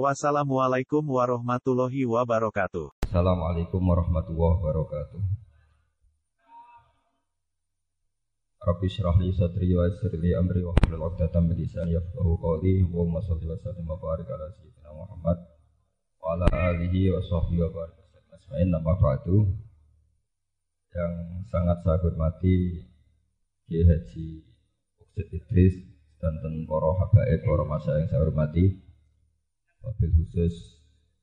Wassalamualaikum warahmatullahi wabarakatuh. Assalamualaikum warahmatullahi wabarakatuh. Rabbi syrah li sadri wa yassir li amri wa hlul 'uqdatam min lisani yafqahu qawli. Allahumma shalli wa sallim wa barik ala sayyidina Muhammad wa ala alihi wa sahbihi wa barik Asma'in nama ba'du Yang sangat saya hormati Kiai Haji Uksid Idris dan para habaib, para masa yang saya hormati Wabil khusus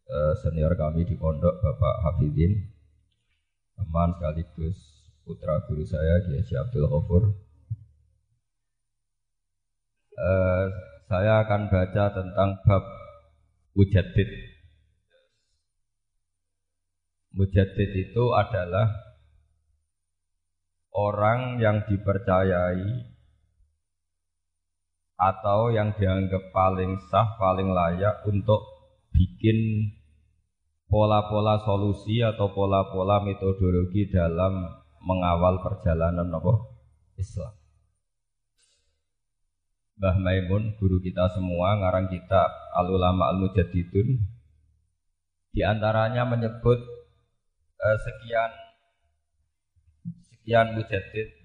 Eh, senior kami di pondok Bapak Hafidin teman sekaligus putra guru saya Kiai Abdul Ghafur. Uh, saya akan baca tentang bab Mujaddid. Mujaddid itu adalah orang yang dipercayai atau yang dianggap paling sah, paling layak untuk bikin pola-pola solusi atau pola-pola metodologi dalam mengawal perjalanan apa Islam. Mbah Maimun, guru kita semua, ngarang kita Al-Ulama Al-Mujaddidun, di antaranya menyebut eh, sekian sekian mujaddid.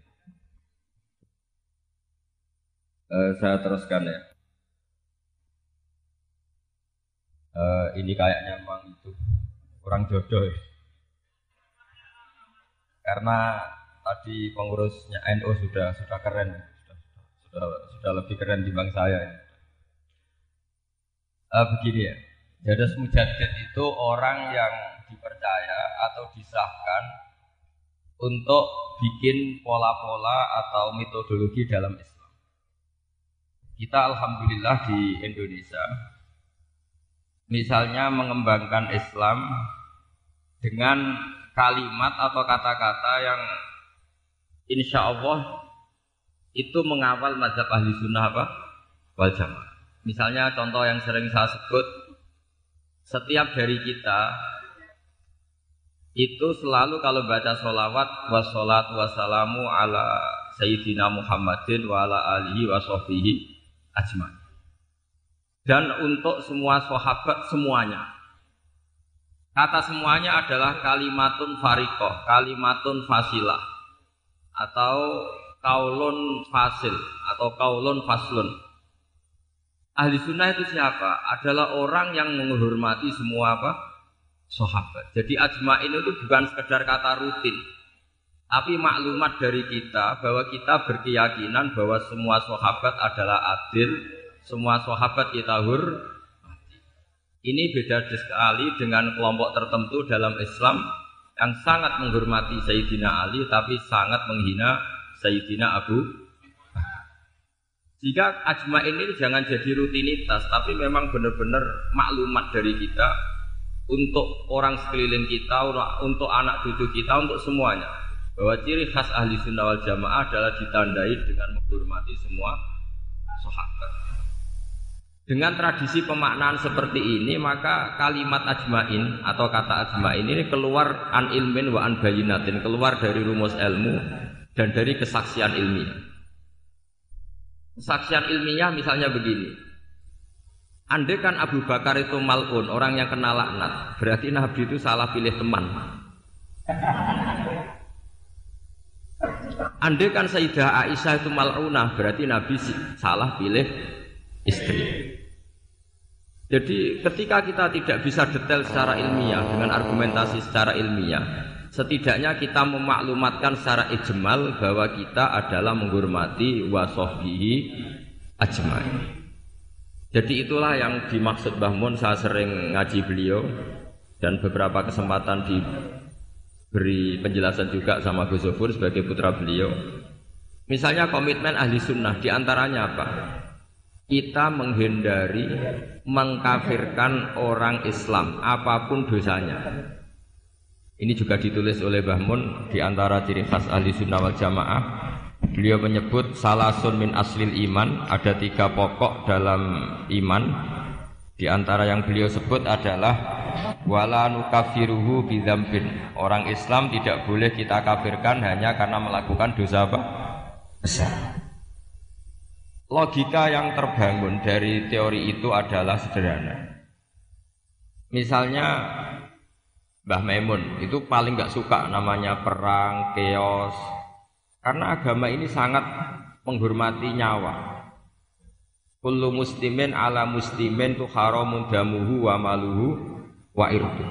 Eh, saya teruskan ya. Eh, ini kayaknya memang itu kurang jodoh ya. Karena tadi pengurusnya NU sudah sudah keren, sudah sudah, sudah lebih keren dibanding saya. Ya. Uh, begini ya, jadi Mujaddid itu orang yang dipercaya atau disahkan untuk bikin pola-pola atau metodologi dalam Islam. Kita alhamdulillah di Indonesia misalnya mengembangkan Islam dengan kalimat atau kata-kata yang insya Allah itu mengawal mazhab ahli sunnah apa? wal jamaah. Misalnya contoh yang sering saya sebut, setiap dari kita itu selalu kalau baca sholawat wassalat wassalamu ala sayyidina Muhammadin wa ala alihi wa ajmain dan untuk semua sahabat semuanya. Kata semuanya adalah kalimatun farikoh, kalimatun fasilah, atau kaulun fasil, atau kaulun faslun. Ahli sunnah itu siapa? Adalah orang yang menghormati semua apa? Sahabat. Jadi ajma'in itu bukan sekedar kata rutin, tapi maklumat dari kita bahwa kita berkeyakinan bahwa semua sahabat adalah adil, semua sahabat kita hur ini beda sekali dengan kelompok tertentu dalam Islam yang sangat menghormati Sayyidina Ali tapi sangat menghina Sayyidina Abu jika ajma ini jangan jadi rutinitas tapi memang benar-benar maklumat dari kita untuk orang sekeliling kita, untuk anak cucu kita, untuk semuanya bahwa ciri khas ahli sunnah wal jamaah adalah ditandai dengan menghormati semua sahabat. Dengan tradisi pemaknaan seperti ini maka kalimat ajmain atau kata ajmain ini keluar an ilmin wa an bayinatin, keluar dari rumus ilmu dan dari kesaksian ilmiah. Kesaksian ilmiah misalnya begini. Andai kan Abu Bakar itu malun, orang yang kena laknat, berarti Nabi itu salah pilih teman. Andai kan Sayyidah Aisyah itu malunah, berarti Nabi salah pilih istri. Jadi ketika kita tidak bisa detail secara ilmiah dengan argumentasi secara ilmiah, setidaknya kita memaklumatkan secara ijmal bahwa kita adalah menghormati wasohbihi ajmain. Jadi itulah yang dimaksud Mbah Mun saya sering ngaji beliau dan beberapa kesempatan diberi penjelasan juga sama Gus Zofur sebagai putra beliau. Misalnya komitmen ahli sunnah di antaranya apa? kita menghindari mengkafirkan orang Islam apa pun dosanya. Ini juga ditulis oleh Bahmun di antara ciri khas ahli sunnah wal jamaah. Beliau menyebut salasun min aslil iman, ada tiga pokok dalam iman. Di antara yang beliau sebut adalah wala nukafiruhu bidzambin. Orang Islam tidak boleh kita kafirkan hanya karena melakukan dosa apa? besar. Logika yang terbangun dari teori itu adalah sederhana. Misalnya Mbah Maimun itu paling nggak suka namanya perang, keos. Karena agama ini sangat menghormati nyawa. Kullu muslimin ala muslimin tu haramun damuhu wa maluhu wa irdu.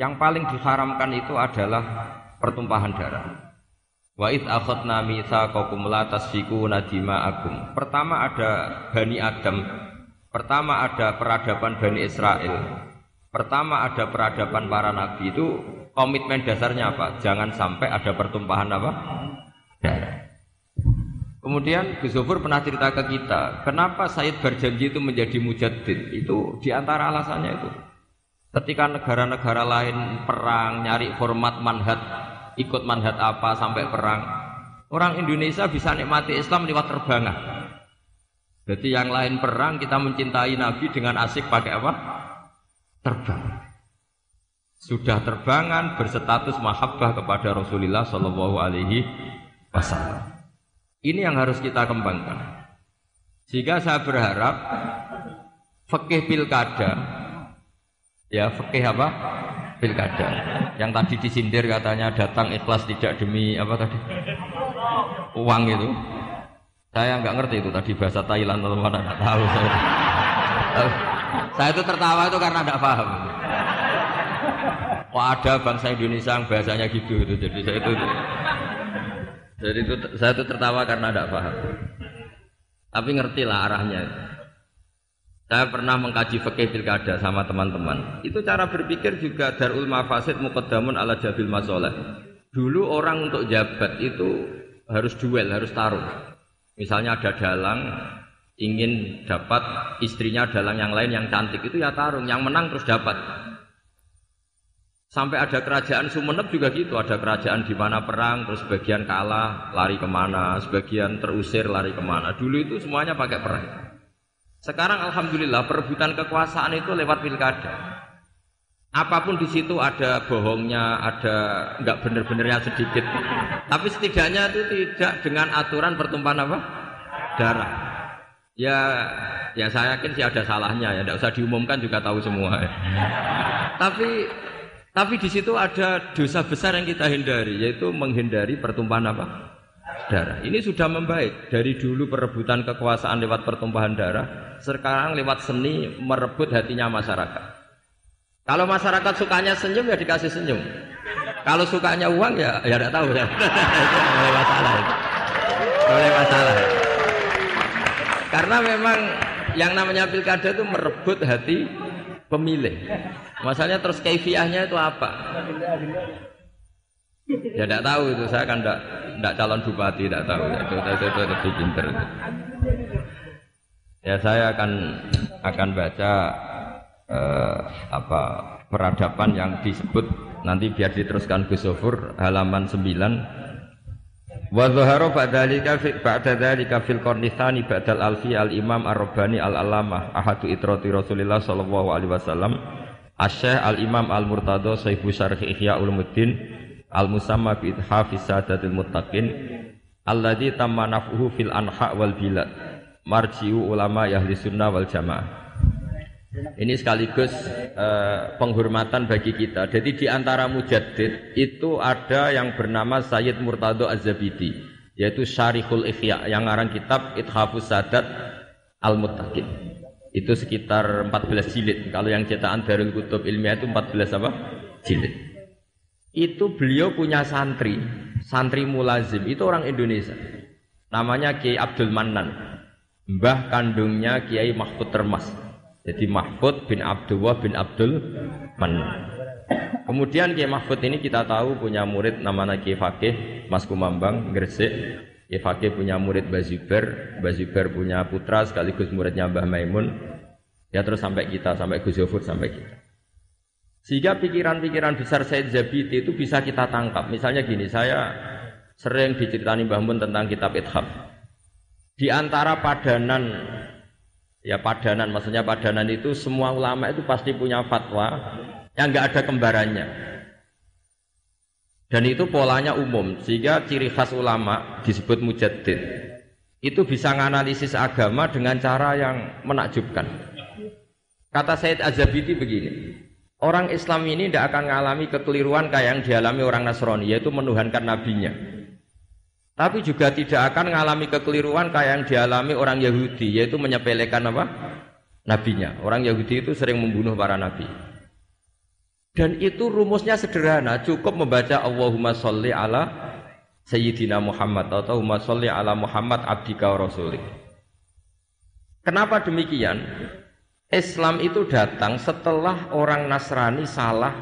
Yang paling diharamkan itu adalah pertumpahan darah. Wa id akhadna mitsaqakum la tasfikuna dima'akum. Pertama ada Bani Adam. Pertama ada peradaban Bani Israel. Pertama ada peradaban para nabi itu komitmen dasarnya apa? Jangan sampai ada pertumpahan apa? Darah. Kemudian Gus Zofur pernah cerita ke kita, kenapa Said berjanji itu menjadi mujadid? Itu di antara alasannya itu. Ketika negara-negara lain perang, nyari format manhat, ikut manhat apa sampai perang, orang Indonesia bisa nikmati Islam lewat terbangan. Jadi yang lain perang, kita mencintai Nabi dengan asik pakai apa? terbang. Sudah terbangan berstatus mahabbah kepada Rasulullah Shallallahu Alaihi Wasallam. Ini yang harus kita kembangkan. Sehingga saya berharap fikih pilkada, ya fikih apa? Pilkada. Yang tadi disindir katanya datang ikhlas tidak demi apa tadi? Uang itu. Saya nggak ngerti itu tadi bahasa Thailand atau mana nggak tahu saya. Saya itu tertawa itu karena tidak paham. Kok ada bangsa Indonesia yang bahasanya gitu itu. Jadi saya itu jadi itu saya itu tertawa karena tidak paham. Tapi ngerti lah arahnya. Saya pernah mengkaji fikih pilkada sama teman-teman. Itu cara berpikir juga darul mafasid muqaddamun ala jabil masoleh. Dulu orang untuk jabat itu harus duel, harus taruh. Misalnya ada dalang, ingin dapat istrinya dalam yang lain yang cantik itu ya tarung, yang menang terus dapat. Sampai ada kerajaan Sumeneb juga gitu, ada kerajaan di mana perang, terus sebagian kalah, lari ke mana, sebagian terusir, lari ke mana. Dulu itu semuanya pakai perang. Sekarang alhamdulillah perebutan kekuasaan itu lewat pilkada. Apa pun di situ ada bohongnya, ada nggak bener-benernya sedikit. Tapi setidaknya itu tidak dengan aturan pertumpahan apa? Darah. Ya, ya saya yakin sih ada salahnya ya, tidak usah diumumkan juga tahu semua. Ya. tapi tapi di situ ada dosa besar yang kita hindari, yaitu menghindari pertumpahan apa? Darah. Ini sudah membaik dari dulu perebutan kekuasaan lewat pertumpahan darah, sekarang lewat seni merebut hatinya masyarakat. Kalau masyarakat sukanya senyum ya dikasih senyum. Kalau sukanya uang ya ya tidak tahu ya. Boleh masalah. Boleh masalah. Karena memang yang namanya pilkada itu merebut hati pemilih. Masalahnya terus kaifiahnya itu apa? Ya tidak tahu itu saya kan tidak tidak calon bupati tidak tahu ya, itu, itu, itu, lebih pinter. Ya saya akan akan baca eh, apa peradaban yang disebut nanti biar diteruskan Gus halaman 9 Wa dhahara ba'dalika fi ba'dalika fil qarni ba'dal alfi al Imam Ar-Rabbani Al-Alamah ahadu itrati Rasulillah sallallahu alaihi wasallam. Asy-Syaikh Al-Imam Al-Murtada Saifu Syarh Ihya Ulumuddin Al-Musamma bi Ithafis Sadatil Muttaqin alladzi tamma naf'uhu fil anha wal bilad. Marji'u ulama ahli sunnah wal jamaah ini sekaligus uh, penghormatan bagi kita. Jadi di antara mujaddid itu ada yang bernama Sayyid Murtado Az-Zabidi, yaitu Syarihul Ikhya yang ngarang kitab Ithafus Sadat Al-Muttaqin. Itu sekitar 14 jilid. Kalau yang cetakan Darul Kutub Ilmiah itu 14 apa? Jilid. Itu beliau punya santri, santri mulazim, itu orang Indonesia. Namanya Kiai Abdul Manan. Mbah kandungnya Kiai Mahfud Termas jadi Mahfud bin Abdullah bin Abdul Manan. Kemudian Kiai Mahfud ini kita tahu punya murid namanya Kiai Fakih Mas Kumambang Gresik. Kiai Fakih punya murid Bazuber, Bazuber punya putra sekaligus muridnya Mbah Maimun. Ya terus sampai kita, sampai Gus Yofur, sampai kita. Sehingga pikiran-pikiran besar Said Zabidi itu bisa kita tangkap. Misalnya gini, saya sering diceritani Mbah Mun tentang kitab Ithaf. Di antara padanan ya padanan maksudnya padanan itu semua ulama itu pasti punya fatwa yang nggak ada kembarannya. Dan itu polanya umum sehingga ciri khas ulama disebut mujaddid. Itu bisa menganalisis agama dengan cara yang menakjubkan. Kata Said Azabiti begini, Orang Islam ini tidak akan mengalami kekeliruan kayak yang dialami orang Nasrani, yaitu menuhankan nabinya. Tapi juga tidak akan mengalami kekeliruan kayak yang dialami orang Yahudi, yaitu menyepelekan apa? Nabinya. Orang Yahudi itu sering membunuh para nabi. Dan itu rumusnya sederhana, cukup membaca Allahumma sholli ala Sayyidina Muhammad atau Allahumma sholli ala Muhammad abdika wa. Kenapa demikian? Islam itu datang setelah orang Nasrani salah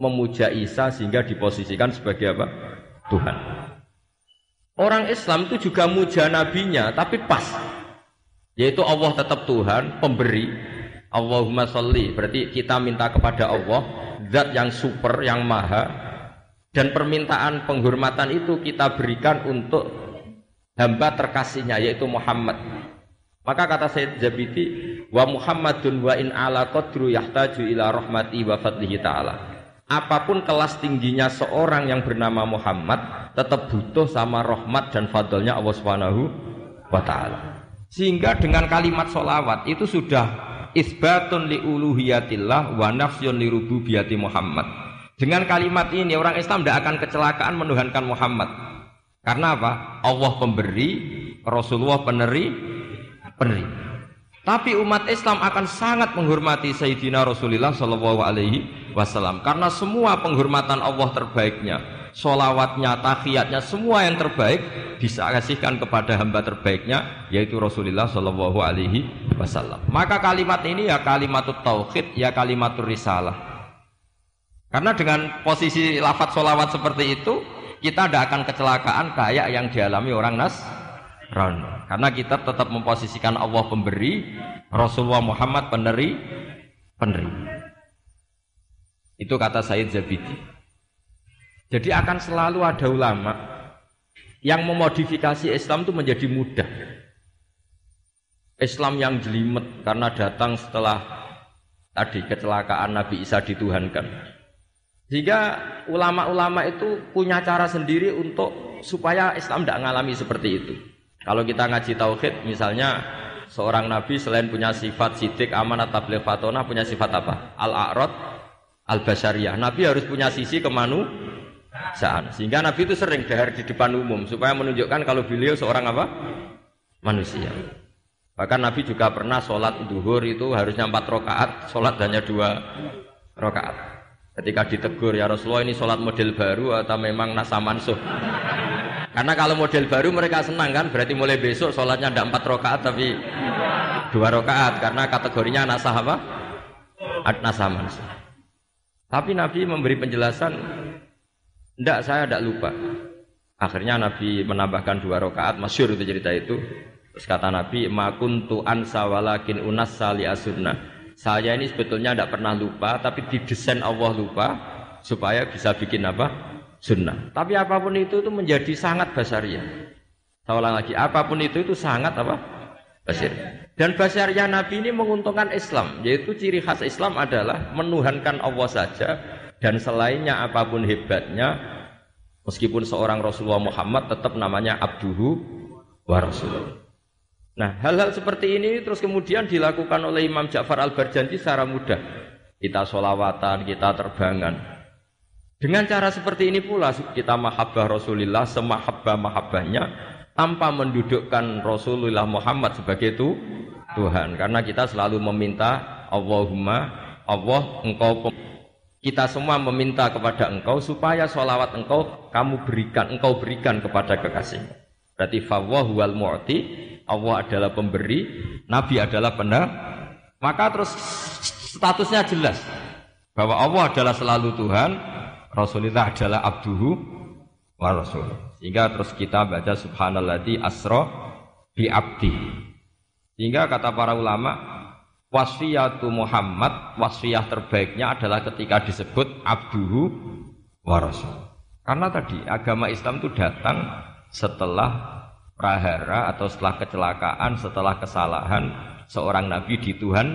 memuja Isa sehingga diposisikan sebagai apa? Tuhan. Orang Islam itu juga muja nabinya tapi pas. Yaitu Allah tetap Tuhan, pemberi. Allahumma sholli, berarti kita minta kepada Allah zat yang super, yang maha dan permintaan penghormatan itu kita berikan untuk hamba terkasihnya yaitu Muhammad maka kata Sayyid Zabidi, wa Muhammadun wa in ala qadru yahtaju ila rahmati wa fadlihi ta'ala. Apa pun kelas tingginya seorang yang bernama Muhammad, tetap butuh sama rahmat dan fadlnya Allah Subhanahu wa taala. Sehingga dengan kalimat solawat itu sudah isbatun li uluhiyatillah wa nafsyun li rububiyati Muhammad. Dengan kalimat ini orang Islam tidak akan kecelakaan menuhankan Muhammad. Karena apa? Allah pemberi, Rasulullah peneri, penerima. Tapi umat Islam akan sangat menghormati Sayyidina Rasulullah Shallallahu Alaihi Wasallam karena semua penghormatan Allah terbaiknya, solawatnya, tahiyatnya, semua yang terbaik bisa kasihkan kepada hamba terbaiknya yaitu Rasulullah Shallallahu Alaihi Wasallam. Maka kalimat ini ya kalimat tauhid, ya kalimat risalah. Karena dengan posisi lafat solawat seperti itu, kita tidak akan kecelakaan kayak yang dialami orang Nas. Karena kita tetap memposisikan Allah pemberi, Rasulullah Muhammad peneri, peneri. Itu kata Said Zabidi. Jadi akan selalu ada ulama yang memodifikasi Islam itu menjadi mudah. Islam yang jelimet karena datang setelah tadi kecelakaan Nabi Isa dituhankan. Sehingga ulama-ulama itu punya cara sendiri untuk supaya Islam tidak mengalami seperti itu. Kalau kita ngaji tauhid, misalnya seorang nabi selain punya sifat sidik, amanat, tabligh, fatona, punya sifat apa? Al-a'rad, al-basyariyah. Nabi harus punya sisi kemanusiaan. Sehingga nabi itu sering dahar di depan umum supaya menunjukkan kalau beliau seorang apa? Manusia. Bahkan Nabi juga pernah sholat duhur itu harusnya empat rakaat, sholat hanya dua rakaat. Ketika ditegur ya Rasulullah ini sholat model baru atau memang nasa mansuh. Karena kalau model baru mereka senang kan, berarti mulai besok sholatnya ada empat rakaat tapi dua rakaat karena kategorinya nasah apa? Nasah manusia. Tapi Nabi memberi penjelasan, tidak saya tidak lupa. Akhirnya Nabi menambahkan dua rakaat, masyur itu cerita itu. Terus kata Nabi, makuntu ansa walakin unas sali asunna. Saya ini sebetulnya tidak pernah lupa, tapi didesain Allah lupa supaya bisa bikin apa? sunnah. Tapi apa pun itu itu menjadi sangat basariah. Saya lagi, apa pun itu itu sangat apa? Basir. Dan basariah Nabi ini menguntungkan Islam, yaitu ciri khas Islam adalah menuhankan Allah saja dan selainnya apa pun hebatnya, meskipun seorang Rasulullah Muhammad tetap namanya abduhu wa rasulullah. Nah, hal-hal seperti ini terus kemudian dilakukan oleh Imam Ja'far Al-Barjanji secara mudah. Kita solawatan, kita terbangan. Dengan cara seperti ini pula kita mahabbah Rasulullah semahabbah mahabbahnya tanpa mendudukkan Rasulullah Muhammad sebagai itu Tuhan karena kita selalu meminta Allahumma Allah engkau kita semua meminta kepada engkau supaya sholawat engkau kamu berikan engkau berikan kepada kekasihmu berarti fawwah wal mu'ti Allah adalah pemberi Nabi adalah benar maka terus statusnya jelas bahwa Allah adalah selalu Tuhan Rasulullah adalah abduhu wa rasul. Sehingga terus kita baca subhanalladzi asra bi abdi. Sehingga kata para ulama, wasfiyatu Muhammad wasfiyah terbaiknya adalah ketika disebut abduhu warasul. Karena tadi agama Islam itu datang setelah prahara atau setelah kecelakaan, setelah kesalahan seorang nabi di Tuhan.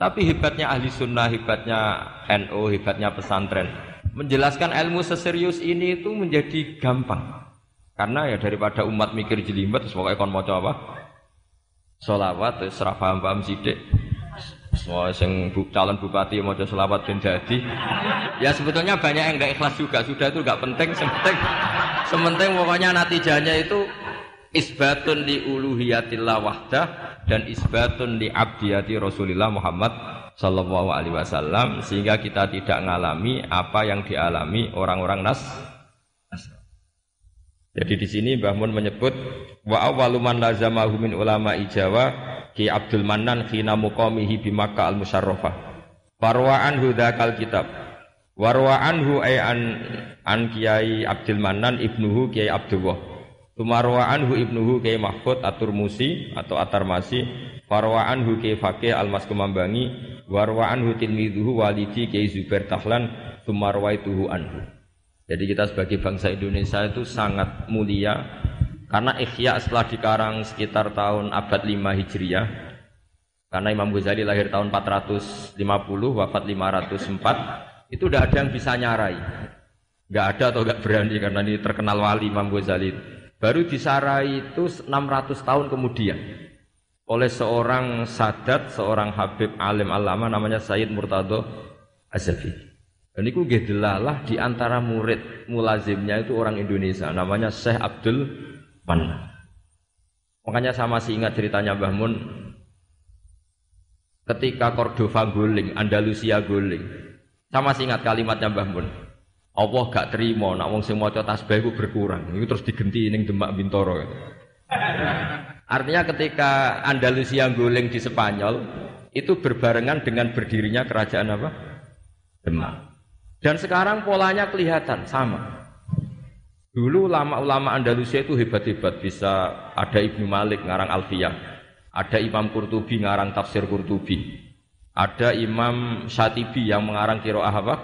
Tapi hebatnya ahli sunnah, hebatnya NU, hebatnya pesantren. Menjelaskan ilmu seserius ini itu menjadi gampang. Karena ya daripada umat mikir jelimet, pokoknya kon mau apa? Solawat, serah paham-paham sidik. Semua yang bu, calon bupati mau selawat dan jadi. Ya sebetulnya banyak yang nggak ikhlas juga. Sudah itu nggak penting. Sementing, sementing pokoknya natijahnya itu isbatun li uluhiyatillah wahdah dan isbatun li abdiyati Rasulullah Muhammad sallallahu alaihi wasallam sehingga kita tidak mengalami apa yang dialami orang-orang nas jadi di sini Mbah Mun menyebut wa awwalu man lazamahu min ulama Jawa Ki Abdul Manan khina muqamihi bi Makkah al Musyarrafah. Warwa anhu dzakal kitab. Warwa anhu ay an an Kiai Abdul Manan ibnuhu Kiai Abdullah. Tumarwa anhu ibnuhu Kiai Mahfud Atur-Musi atau Atarmasi. Warwa anhu Kiai Fakih Al-Mas Kemambangi. Warwa anhu tilmidhuhu walidi Kiai Zubair Tahlan. Tumarwaituhu anhu. Jadi kita sebagai bangsa Indonesia itu sangat mulia karena ikhya setelah dikarang sekitar tahun abad 5 Hijriah. Karena Imam Ghazali lahir tahun 450, wafat 504, itu tidak ada yang bisa nyarai. Nggak ada atau nggak berani karena ini terkenal wali Imam Ghazali. Baru disarai itu 600 tahun kemudian oleh seorang sadat, seorang habib alim alama namanya Sayyid Murtado Azafi. Dan itu gedelalah di antara murid mulazimnya itu orang Indonesia, namanya Syekh Abdul Manan. Makanya saya masih ingat ceritanya Mbah Mun ketika Cordova guling, Andalusia guling. Saya masih ingat kalimatnya Mbah Mun. Allah gak terima nak wong sing maca tasbih berkurang. Itu terus digenti ning Demak Bintoro. Artinya ketika Andalusia guling di Spanyol itu berbarengan dengan berdirinya kerajaan apa? Demak. Dan sekarang polanya kelihatan sama. Dulu ulama-ulama Andalusia itu hebat-hebat, bisa ada Ibnu Malik ngarang Alfiyah, ada Imam Qurtubi ngarang tafsir Qurtubi, ada Imam Syatibi yang mengarang Kiroah apa?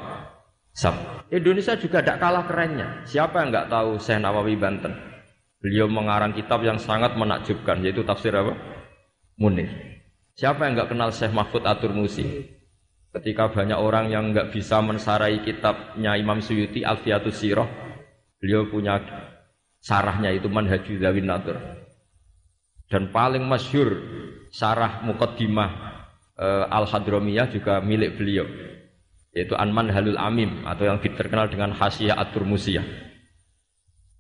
Sab. Indonesia juga tidak kalah kerennya. Siapa yang nggak tahu Syekh Nawawi Banten? Beliau mengarang kitab yang sangat menakjubkan, yaitu tafsir apa? Munir. Siapa yang nggak kenal Syekh Mahfud Atur Musi? Ketika banyak orang yang nggak bisa mensarai kitabnya Imam Suyuti Alfiatus Sirah, beliau punya sarahnya itu Manhajul Zawin Natur. Dan paling masyhur sarah Muqaddimah e, Al-Hadramiyah juga milik beliau yaitu Anman Halul Amim atau yang terkenal dengan Hasyiah Atur Musiyah.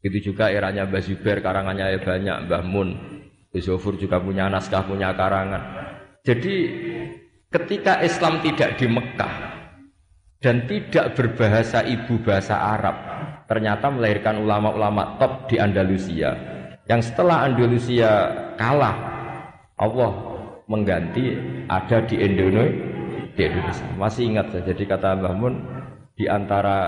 Itu juga eranya Mbah Zubair karangannya banyak, Mbah Mun, juga punya naskah, punya karangan. Jadi Ketika Islam tidak di Mekah dan tidak berbahasa ibu bahasa Arab, ternyata melahirkan ulama-ulama top di Andalusia. Yang setelah Andalusia kalah, Allah mengganti ada di Indonesia. Di Indonesia. Masih ingat saya, jadi kata Mbah Mun, di antara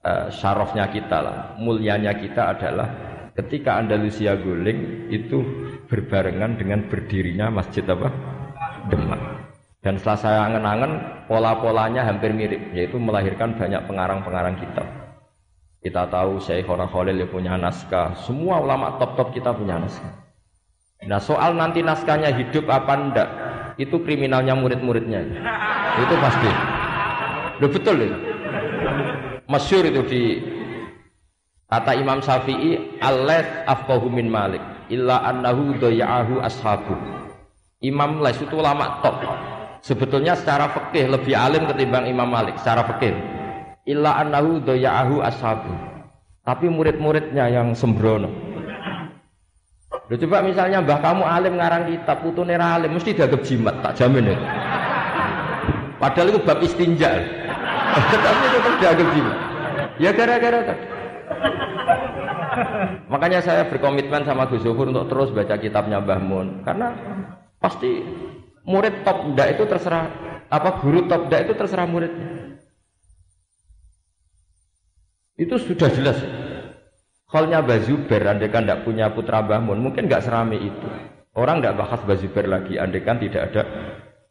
uh, syarafnya kita lah, mulianya kita adalah ketika Andalusia guling itu berbarengan dengan berdirinya masjid apa? Demak. Dan setelah saya angen-angen, pola-polanya hampir mirip, yaitu melahirkan banyak pengarang-pengarang kitab. Kita tahu Syekhona Khalil yang punya naskah, semua ulama top-top kita punya naskah. Nah soal nanti naskahnya hidup apa enggak, itu kriminalnya murid-muridnya. Itu pasti. Loh betul itu. Masyur itu di kata Imam Syafi'i, Allah afqahu min Malik illa annahu doya'ahu ashabu. Imam Les itu ulama top sebetulnya secara fikih lebih alim ketimbang Imam Malik secara fikih. Illa annahu doya'ahu ashabu. Tapi murid-muridnya yang sembrono. Loh, coba misalnya mbah kamu alim ngarang kitab putu nera alim mesti dianggap jimat tak jamin itu padahal itu bab istinja. Tapi itu dianggap jimat. Ya gara-gara makanya saya berkomitmen sama Gus Zuhur untuk terus baca kitabnya Mbah Mun. Karena pasti murid top ndak itu terserah apa guru top ndak itu terserah muridnya. Itu sudah jelas. Halnya Mbah Zubair andai kan tidak punya putra Mbah Mun, mungkin nggak serami itu. Orang tidak bahas Bazubair lagi, andai kan tidak ada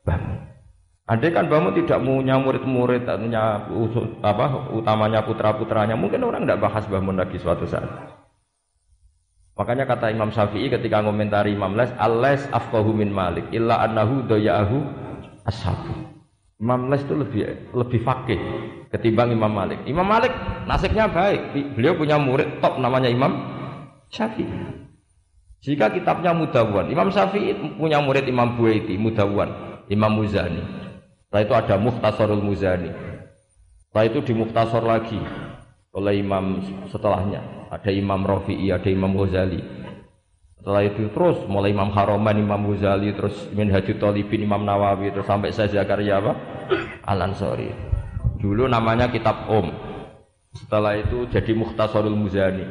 Bahmun. Andai kan Bahmun tidak punya murid-murid, punya apa utamanya putra-putranya, mungkin orang tidak bahas Bahmun lagi suatu saat. Makanya kata Imam Syafi'i ketika komentari Imam Les, Al-Les afqahu min Malik, illa annahu doya'ahu ashabu. Imam Les itu lebih lebih fakih ketimbang Imam Malik. Imam Malik nasibnya baik, beliau punya murid top namanya Imam Syafi'i. Jika kitabnya Mudawan, Imam Syafi'i punya murid Imam Buaiti, Mudawan, Imam Muzani. Setelah itu ada Muhtasarul Muzani. Setelah itu di Muhtasar lagi oleh imam setelahnya. Ada Imam Rafi'i, ada Imam Ghazali. Setelah itu terus mulai Imam Haroman, Imam Ghazali, terus Minhajul Talibin, Imam Nawawi, terus sampai saya Zakaria apa? Al Ansori. Dulu namanya kitab Om. Setelah itu jadi Muhtasarul Muzani.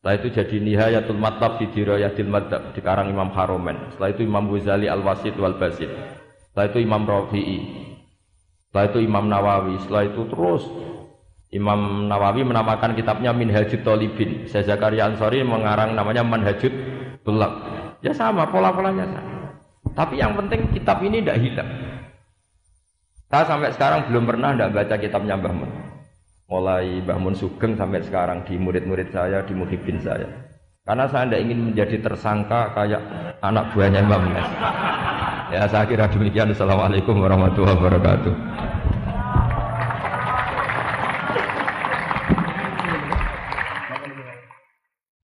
Setelah itu jadi Nihayatul Matlab fi Dirayatil Madhab di karang Imam Haromen. Setelah itu Imam Ghazali Al-Wasid wal Basid. Setelah itu Imam Rafi'i. Setelah itu Imam Nawawi. Setelah itu terus Imam Nawawi menamakan kitabnya Minhajut Tolibin. Saya Zakaria Ansori mengarang namanya Manhajut Tulak. Ya sama, pola-polanya sama. Tapi yang penting kitab ini tidak hilang. Saya sampai sekarang belum pernah tidak baca kitabnya Mbah Mun mulai Mbah Mun Sugeng sampai sekarang di murid-murid saya, di muhibin saya. Karena saya tidak ingin menjadi tersangka kayak anak buahnya Imam Nas. Ya saya kira demikian. Assalamualaikum warahmatullahi wabarakatuh.